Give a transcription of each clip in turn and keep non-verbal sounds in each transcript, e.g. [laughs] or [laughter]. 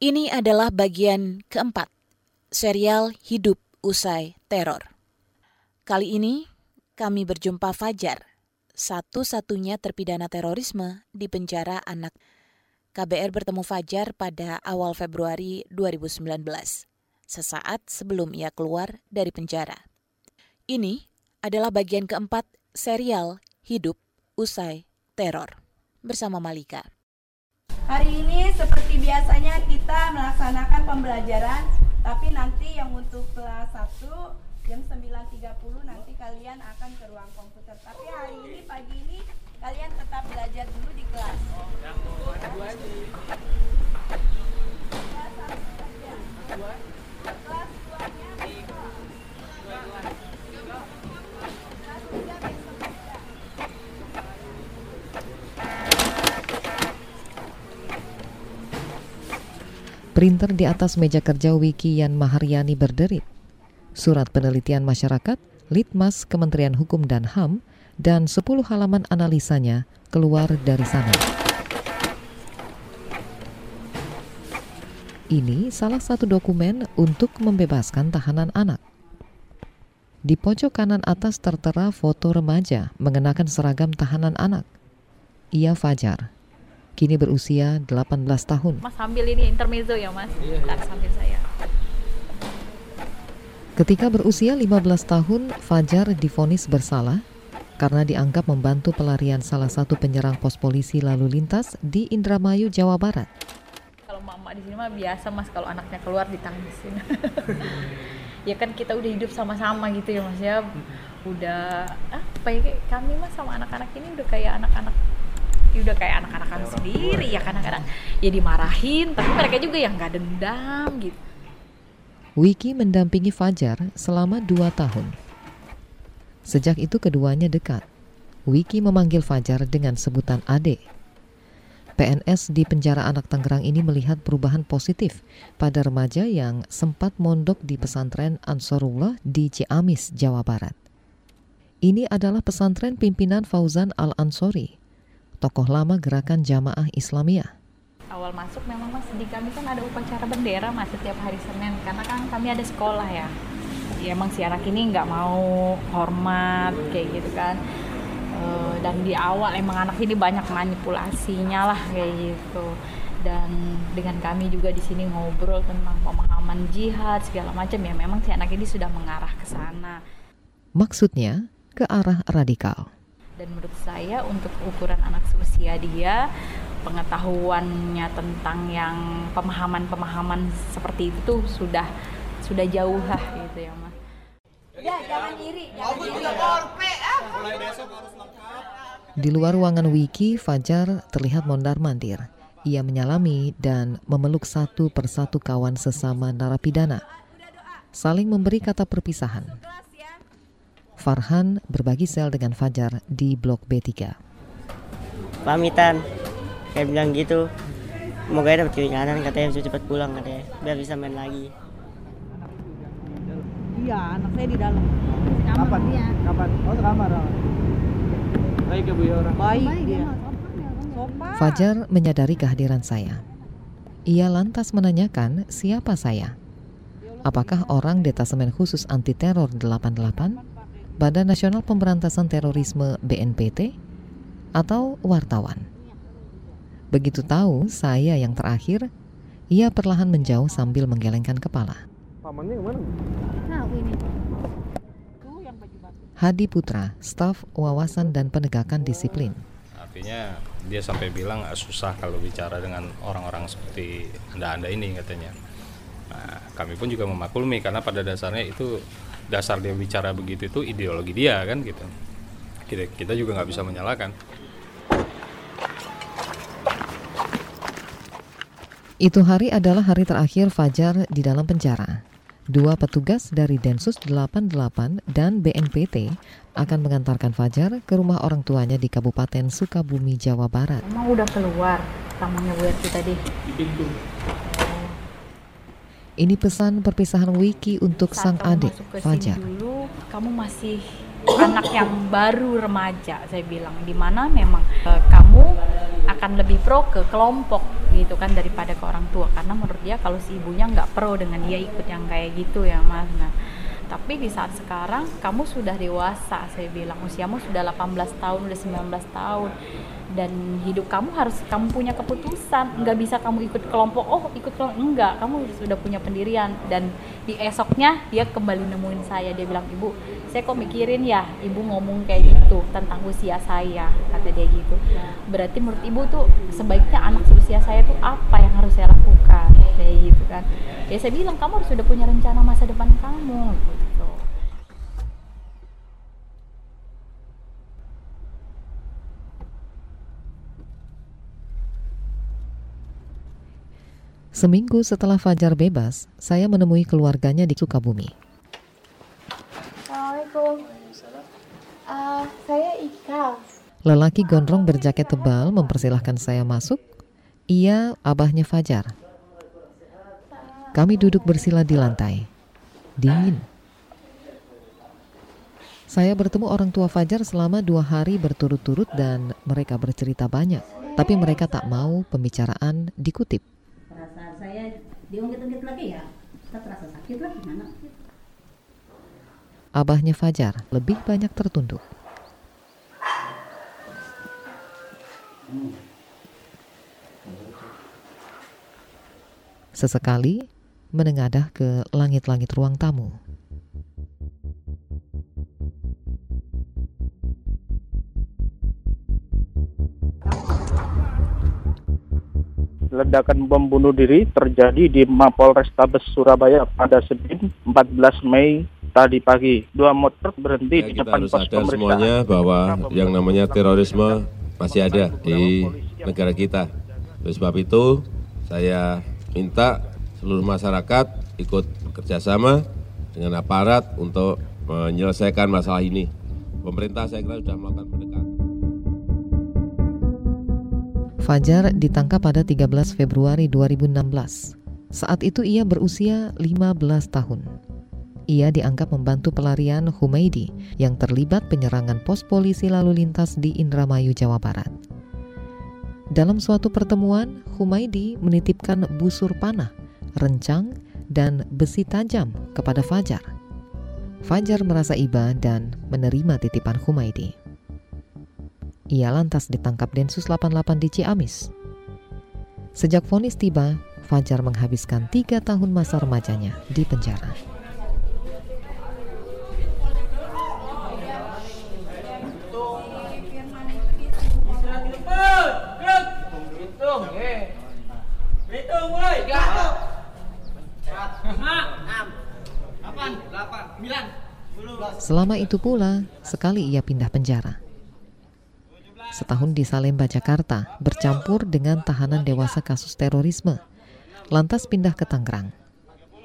Ini adalah bagian keempat serial Hidup Usai Teror. Kali ini kami berjumpa Fajar, satu-satunya terpidana terorisme di penjara anak. KBR bertemu Fajar pada awal Februari 2019, sesaat sebelum ia keluar dari penjara. Ini adalah bagian keempat serial Hidup Usai Teror bersama Malika. Hari ini seperti biasanya kita melaksanakan pembelajaran, tapi nanti yang untuk kelas 1 jam 9.30 nanti kalian akan ke ruang komputer. Tapi hari ini pagi ini kalian tetap belajar dulu di kelas. Printer di atas meja kerja Wiki Yan Maharyani berderit. Surat penelitian masyarakat, Litmas Kementerian Hukum dan HAM, dan 10 halaman analisanya keluar dari sana. Ini salah satu dokumen untuk membebaskan tahanan anak. Di pojok kanan atas tertera foto remaja mengenakan seragam tahanan anak. Ia Fajar, kini berusia 18 tahun. Mas sambil ini intermezzo ya mas, iya, iya. sambil saya. Ketika berusia 15 tahun, Fajar difonis bersalah karena dianggap membantu pelarian salah satu penyerang pos polisi lalu lintas di Indramayu, Jawa Barat. Kalau mama di sini mah biasa mas kalau anaknya keluar ditangisin. [laughs] ya kan kita udah hidup sama-sama gitu ya mas ya. Udah apa ya kami mas sama anak-anak ini udah kayak anak-anak ya udah kayak anak-anakan sendiri ya kadang-kadang ya dimarahin tapi mereka juga yang nggak dendam gitu Wiki mendampingi Fajar selama dua tahun. Sejak itu keduanya dekat. Wiki memanggil Fajar dengan sebutan Ade. PNS di penjara anak Tangerang ini melihat perubahan positif pada remaja yang sempat mondok di pesantren Ansarullah di Ciamis, Jawa Barat. Ini adalah pesantren pimpinan Fauzan Al-Ansori tokoh lama gerakan jamaah Islamiyah. Awal masuk memang mas di kami kan ada upacara bendera mas setiap hari Senin karena kan kami ada sekolah ya. Ya emang si anak ini nggak mau hormat kayak gitu kan. E, dan di awal emang anak ini banyak manipulasinya lah kayak gitu. Dan dengan kami juga di sini ngobrol tentang pemahaman jihad segala macam ya memang si anak ini sudah mengarah ke sana. Maksudnya ke arah radikal dan menurut saya untuk ukuran anak seusia dia pengetahuannya tentang yang pemahaman-pemahaman seperti itu tuh sudah sudah jauh lah gitu ya mas. Ya jangan iri, jangan iri. Ah. Di luar ruangan Wiki, Fajar terlihat mondar-mandir. Ia menyalami dan memeluk satu persatu kawan sesama narapidana. Saling memberi kata perpisahan. Farhan berbagi sel dengan Fajar di Blok B3. Pamitan, kayak bilang gitu. Semoga dapat keringanan katanya bisa cepat pulang katanya, biar bisa main lagi. Iya, anak saya di dalam. Kamar Kapan? Dia. Kapan? Oh, kamar. Baik ya Bu ya orang. Baik, Baik dia. Fajar menyadari kehadiran saya. Ia lantas menanyakan siapa saya. Apakah orang detasemen khusus anti teror 88 Badan Nasional Pemberantasan Terorisme BNPT atau wartawan. Begitu tahu saya yang terakhir, ia perlahan menjauh sambil menggelengkan kepala. Hadi Putra, staf wawasan dan penegakan disiplin. Artinya dia sampai bilang susah kalau bicara dengan orang-orang seperti anda-anda ini katanya. Nah, kami pun juga memaklumi karena pada dasarnya itu dasar dia bicara begitu itu ideologi dia kan gitu kita kita juga nggak bisa menyalahkan Itu hari adalah hari terakhir Fajar di dalam penjara. Dua petugas dari Densus 88 dan BNPT akan mengantarkan Fajar ke rumah orang tuanya di Kabupaten Sukabumi, Jawa Barat. Emang udah keluar tamunya Bu Erti tadi? Di pintu. Ini pesan perpisahan Wiki untuk sang adik, Fajar. Dulu, kamu masih anak yang baru remaja saya bilang. Di mana memang e, kamu akan lebih pro ke kelompok gitu kan daripada ke orang tua. Karena menurut dia kalau si ibunya nggak pro dengan dia ikut yang kayak gitu ya mas. Nah tapi di saat sekarang kamu sudah dewasa saya bilang. Usiamu sudah 18 tahun udah 19 tahun. Dan hidup kamu harus kamu punya keputusan. Nggak bisa kamu ikut kelompok oh ikut kelompok. Enggak kamu sudah punya pendirian. Dan di esoknya dia kembali nemuin saya. Dia bilang ibu saya kok mikirin ya ibu ngomong kayak gitu tentang usia saya kata dia gitu. Berarti menurut ibu tuh sebaiknya anak usia saya tuh apa yang harus saya lakukan kayak gitu kan ya saya bilang kamu harus sudah punya rencana masa depan kamu gitu Seminggu setelah Fajar bebas, saya menemui keluarganya di Sukabumi. Assalamualaikum. Uh, saya Ika. Lelaki gondrong berjaket tebal mempersilahkan saya masuk. Ia abahnya Fajar. Kami duduk bersila di lantai. Dingin. Saya bertemu orang tua Fajar selama dua hari berturut-turut dan mereka bercerita banyak. Tapi mereka tak mau pembicaraan dikutip saya diungkit-ungkit lagi ya kita terasa sakit lah gimana Abahnya Fajar lebih banyak tertunduk. Sesekali menengadah ke langit-langit ruang tamu. ledakan bom bunuh diri terjadi di Mapolrestabes Surabaya pada Senin 14 Mei tadi pagi. Dua motor berhenti ya, di depan pos pemeriksaan. semuanya bahwa yang namanya terorisme masih ada di negara kita. Oleh sebab itu, saya minta seluruh masyarakat ikut bekerjasama dengan aparat untuk menyelesaikan masalah ini. Pemerintah saya kira sudah melakukan pendekatan. Fajar ditangkap pada 13 Februari 2016. Saat itu ia berusia 15 tahun. Ia dianggap membantu pelarian Humaydi yang terlibat penyerangan pos polisi lalu lintas di Indramayu, Jawa Barat. Dalam suatu pertemuan, Humaydi menitipkan busur panah, rencang, dan besi tajam kepada Fajar. Fajar merasa iba dan menerima titipan Humaydi. Ia lantas ditangkap Densus 88 di Ciamis. Sejak vonis tiba, Fajar menghabiskan tiga tahun masa remajanya di penjara. Selama itu pula, sekali ia pindah penjara setahun di Salemba, Jakarta, bercampur dengan tahanan dewasa kasus terorisme. Lantas pindah ke Tangerang.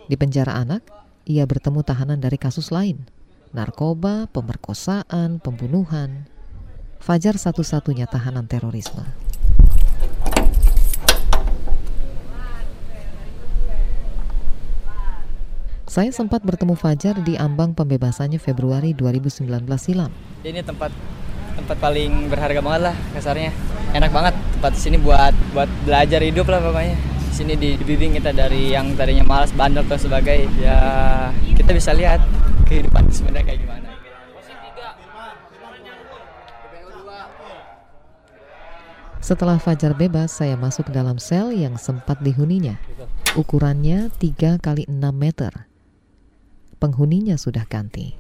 Di penjara anak, ia bertemu tahanan dari kasus lain, narkoba, pemerkosaan, pembunuhan. Fajar satu-satunya tahanan terorisme. Saya sempat bertemu Fajar di ambang pembebasannya Februari 2019 silam. Ini tempat tempat paling berharga banget lah kasarnya enak banget tempat sini buat buat belajar hidup lah pokoknya di sini dibimbing kita dari yang tadinya malas bandel atau sebagai ya kita bisa lihat kehidupan sebenarnya kayak gimana Setelah Fajar bebas, saya masuk dalam sel yang sempat dihuninya. Ukurannya 3 kali 6 meter. Penghuninya sudah ganti.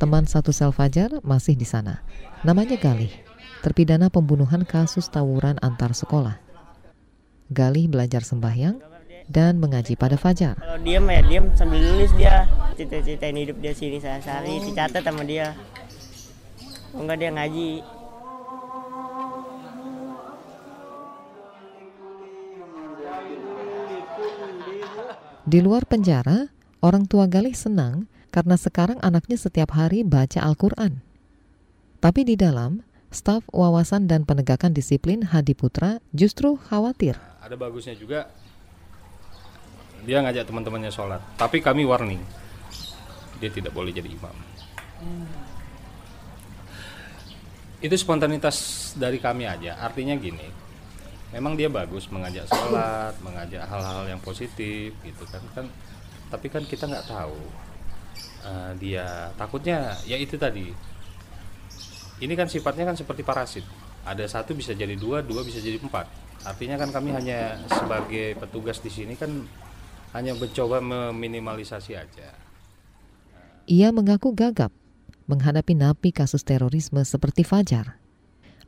Teman satu sel Fajar masih di sana. Namanya Galih, terpidana pembunuhan kasus tawuran antar sekolah. Galih belajar sembahyang dan mengaji pada Fajar. Kalau diam ya diam sambil nulis dia cita-citain hidup dia sini sehari dicatat sama dia. Enggak dia ngaji. Di luar penjara, orang tua Galih senang karena sekarang anaknya setiap hari baca Al-Quran. Tapi di dalam, staf wawasan dan penegakan disiplin Hadi Putra justru khawatir. Ada bagusnya juga dia ngajak teman-temannya sholat tapi kami warning dia tidak boleh jadi imam itu spontanitas dari kami aja artinya gini memang dia bagus mengajak sholat mengajak hal-hal yang positif gitu kan. Kan tapi kan kita nggak tahu uh, dia takutnya ya itu tadi. Ini kan sifatnya kan seperti parasit. Ada satu bisa jadi dua dua bisa jadi empat. Artinya kan kami hanya sebagai petugas di sini kan hanya mencoba meminimalisasi aja. Ia mengaku gagap menghadapi napi kasus terorisme seperti Fajar.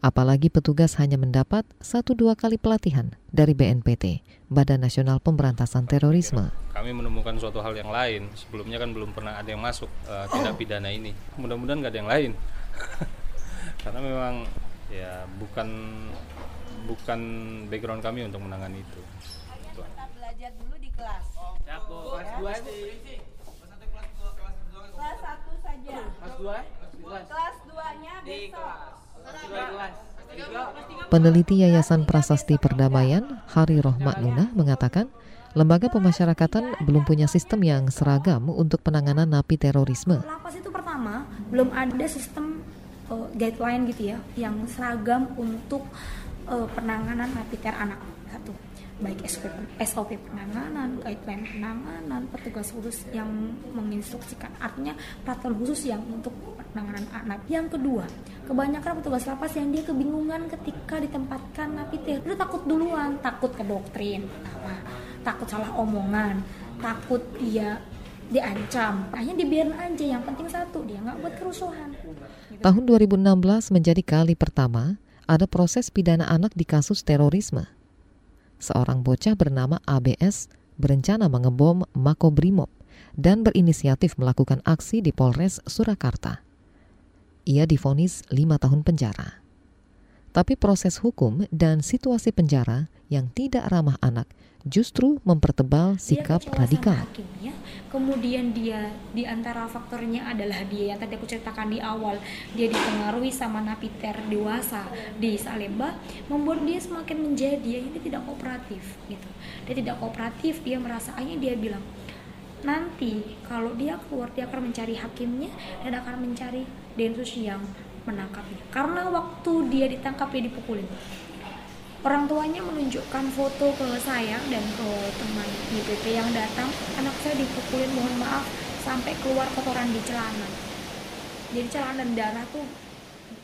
Apalagi petugas hanya mendapat satu dua kali pelatihan dari BNPT, Badan Nasional Pemberantasan Terorisme. Kami menemukan suatu hal yang lain. Sebelumnya kan belum pernah ada yang masuk uh, tindak pidana ini. Mudah-mudahan nggak ada yang lain. [laughs] Karena memang ya bukan bukan background kami untuk menangani itu. Kita belajar dulu di kelas. Siap, Kelas 2 sih. Kelas 1 saja. Kelas 2? Kelas 2-nya besok. Peneliti Yayasan Prasasti Perdamaian, Hari Rohmat Nuna mengatakan, lembaga pemasyarakatan belum punya sistem yang seragam untuk penanganan napi terorisme. Lapas itu pertama, belum ada sistem uh, guideline gitu ya, yang seragam untuk uh, penanganan napi ter anak baik SOP, SOP penanganan, guideline penanganan, petugas khusus yang menginstruksikan, artinya peraturan khusus yang untuk penanganan anak. Yang kedua, kebanyakan petugas lapas yang dia kebingungan ketika ditempatkan napi ter, dia takut duluan, takut ke doktrin, pertama, takut salah omongan, takut dia diancam, hanya dibiarin aja. Yang penting satu, dia nggak buat kerusuhan. Tahun 2016 menjadi kali pertama ada proses pidana anak di kasus terorisme seorang bocah bernama ABS berencana mengebom Makobrimob dan berinisiatif melakukan aksi di Polres Surakarta. Ia difonis lima tahun penjara. Tapi proses hukum dan situasi penjara yang tidak ramah anak justru mempertebal sikap radikal. Hakimnya, kemudian dia di antara faktornya adalah dia yang tadi aku ceritakan di awal, dia dipengaruhi sama napiter dewasa di Salemba, membuat dia semakin menjadi ya ini tidak kooperatif gitu. Dia tidak kooperatif, dia merasa akhirnya dia bilang nanti kalau dia keluar dia akan mencari hakimnya dan akan mencari densus yang menangkapnya karena waktu dia ditangkap dia dipukulin Orang tuanya menunjukkan foto ke saya dan ke teman IPP yang datang. Anak saya dipukulin, mohon maaf, sampai keluar kotoran di celana. Jadi celana dan darah tuh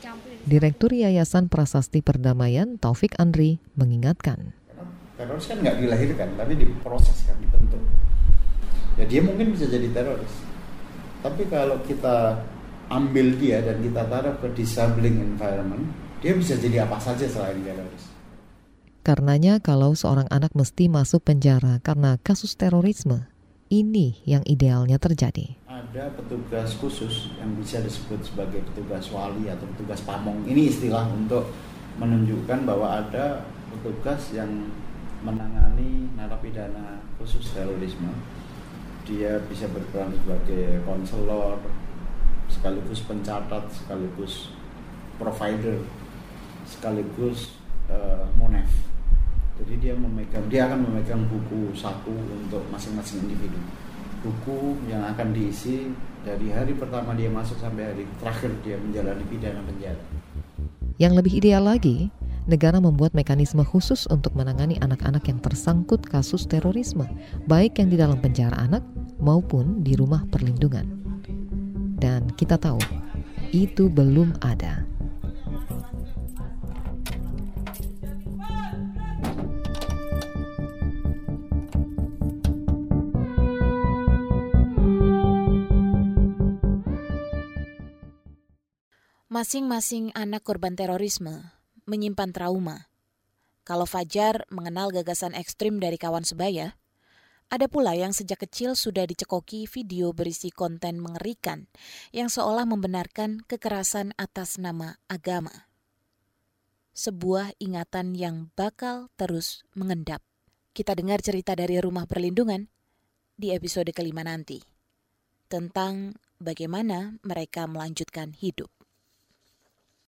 campur. Direktur Yayasan Prasasti Perdamaian Taufik Andri mengingatkan. Teroris kan nggak dilahirkan, tapi diproses kan, dibentuk. Ya dia mungkin bisa jadi teroris. Tapi kalau kita ambil dia dan kita taruh ke disabling environment, dia bisa jadi apa saja selain teroris. Karenanya kalau seorang anak mesti masuk penjara karena kasus terorisme, ini yang idealnya terjadi. Ada petugas khusus yang bisa disebut sebagai petugas wali atau petugas pamong. Ini istilah untuk menunjukkan bahwa ada petugas yang menangani narapidana khusus terorisme. Dia bisa berperan sebagai konselor, sekaligus pencatat, sekaligus provider, sekaligus uh, monef jadi dia memegang dia akan memegang buku saku untuk masing-masing individu. Buku yang akan diisi dari hari pertama dia masuk sampai hari terakhir dia menjalani pidana penjara. Yang lebih ideal lagi, negara membuat mekanisme khusus untuk menangani anak-anak yang tersangkut kasus terorisme, baik yang di dalam penjara anak maupun di rumah perlindungan. Dan kita tahu, itu belum ada. Masing-masing anak korban terorisme menyimpan trauma. Kalau Fajar mengenal gagasan ekstrim dari kawan sebaya, ada pula yang sejak kecil sudah dicekoki video berisi konten mengerikan yang seolah membenarkan kekerasan atas nama agama. Sebuah ingatan yang bakal terus mengendap. Kita dengar cerita dari rumah perlindungan di episode kelima nanti tentang bagaimana mereka melanjutkan hidup.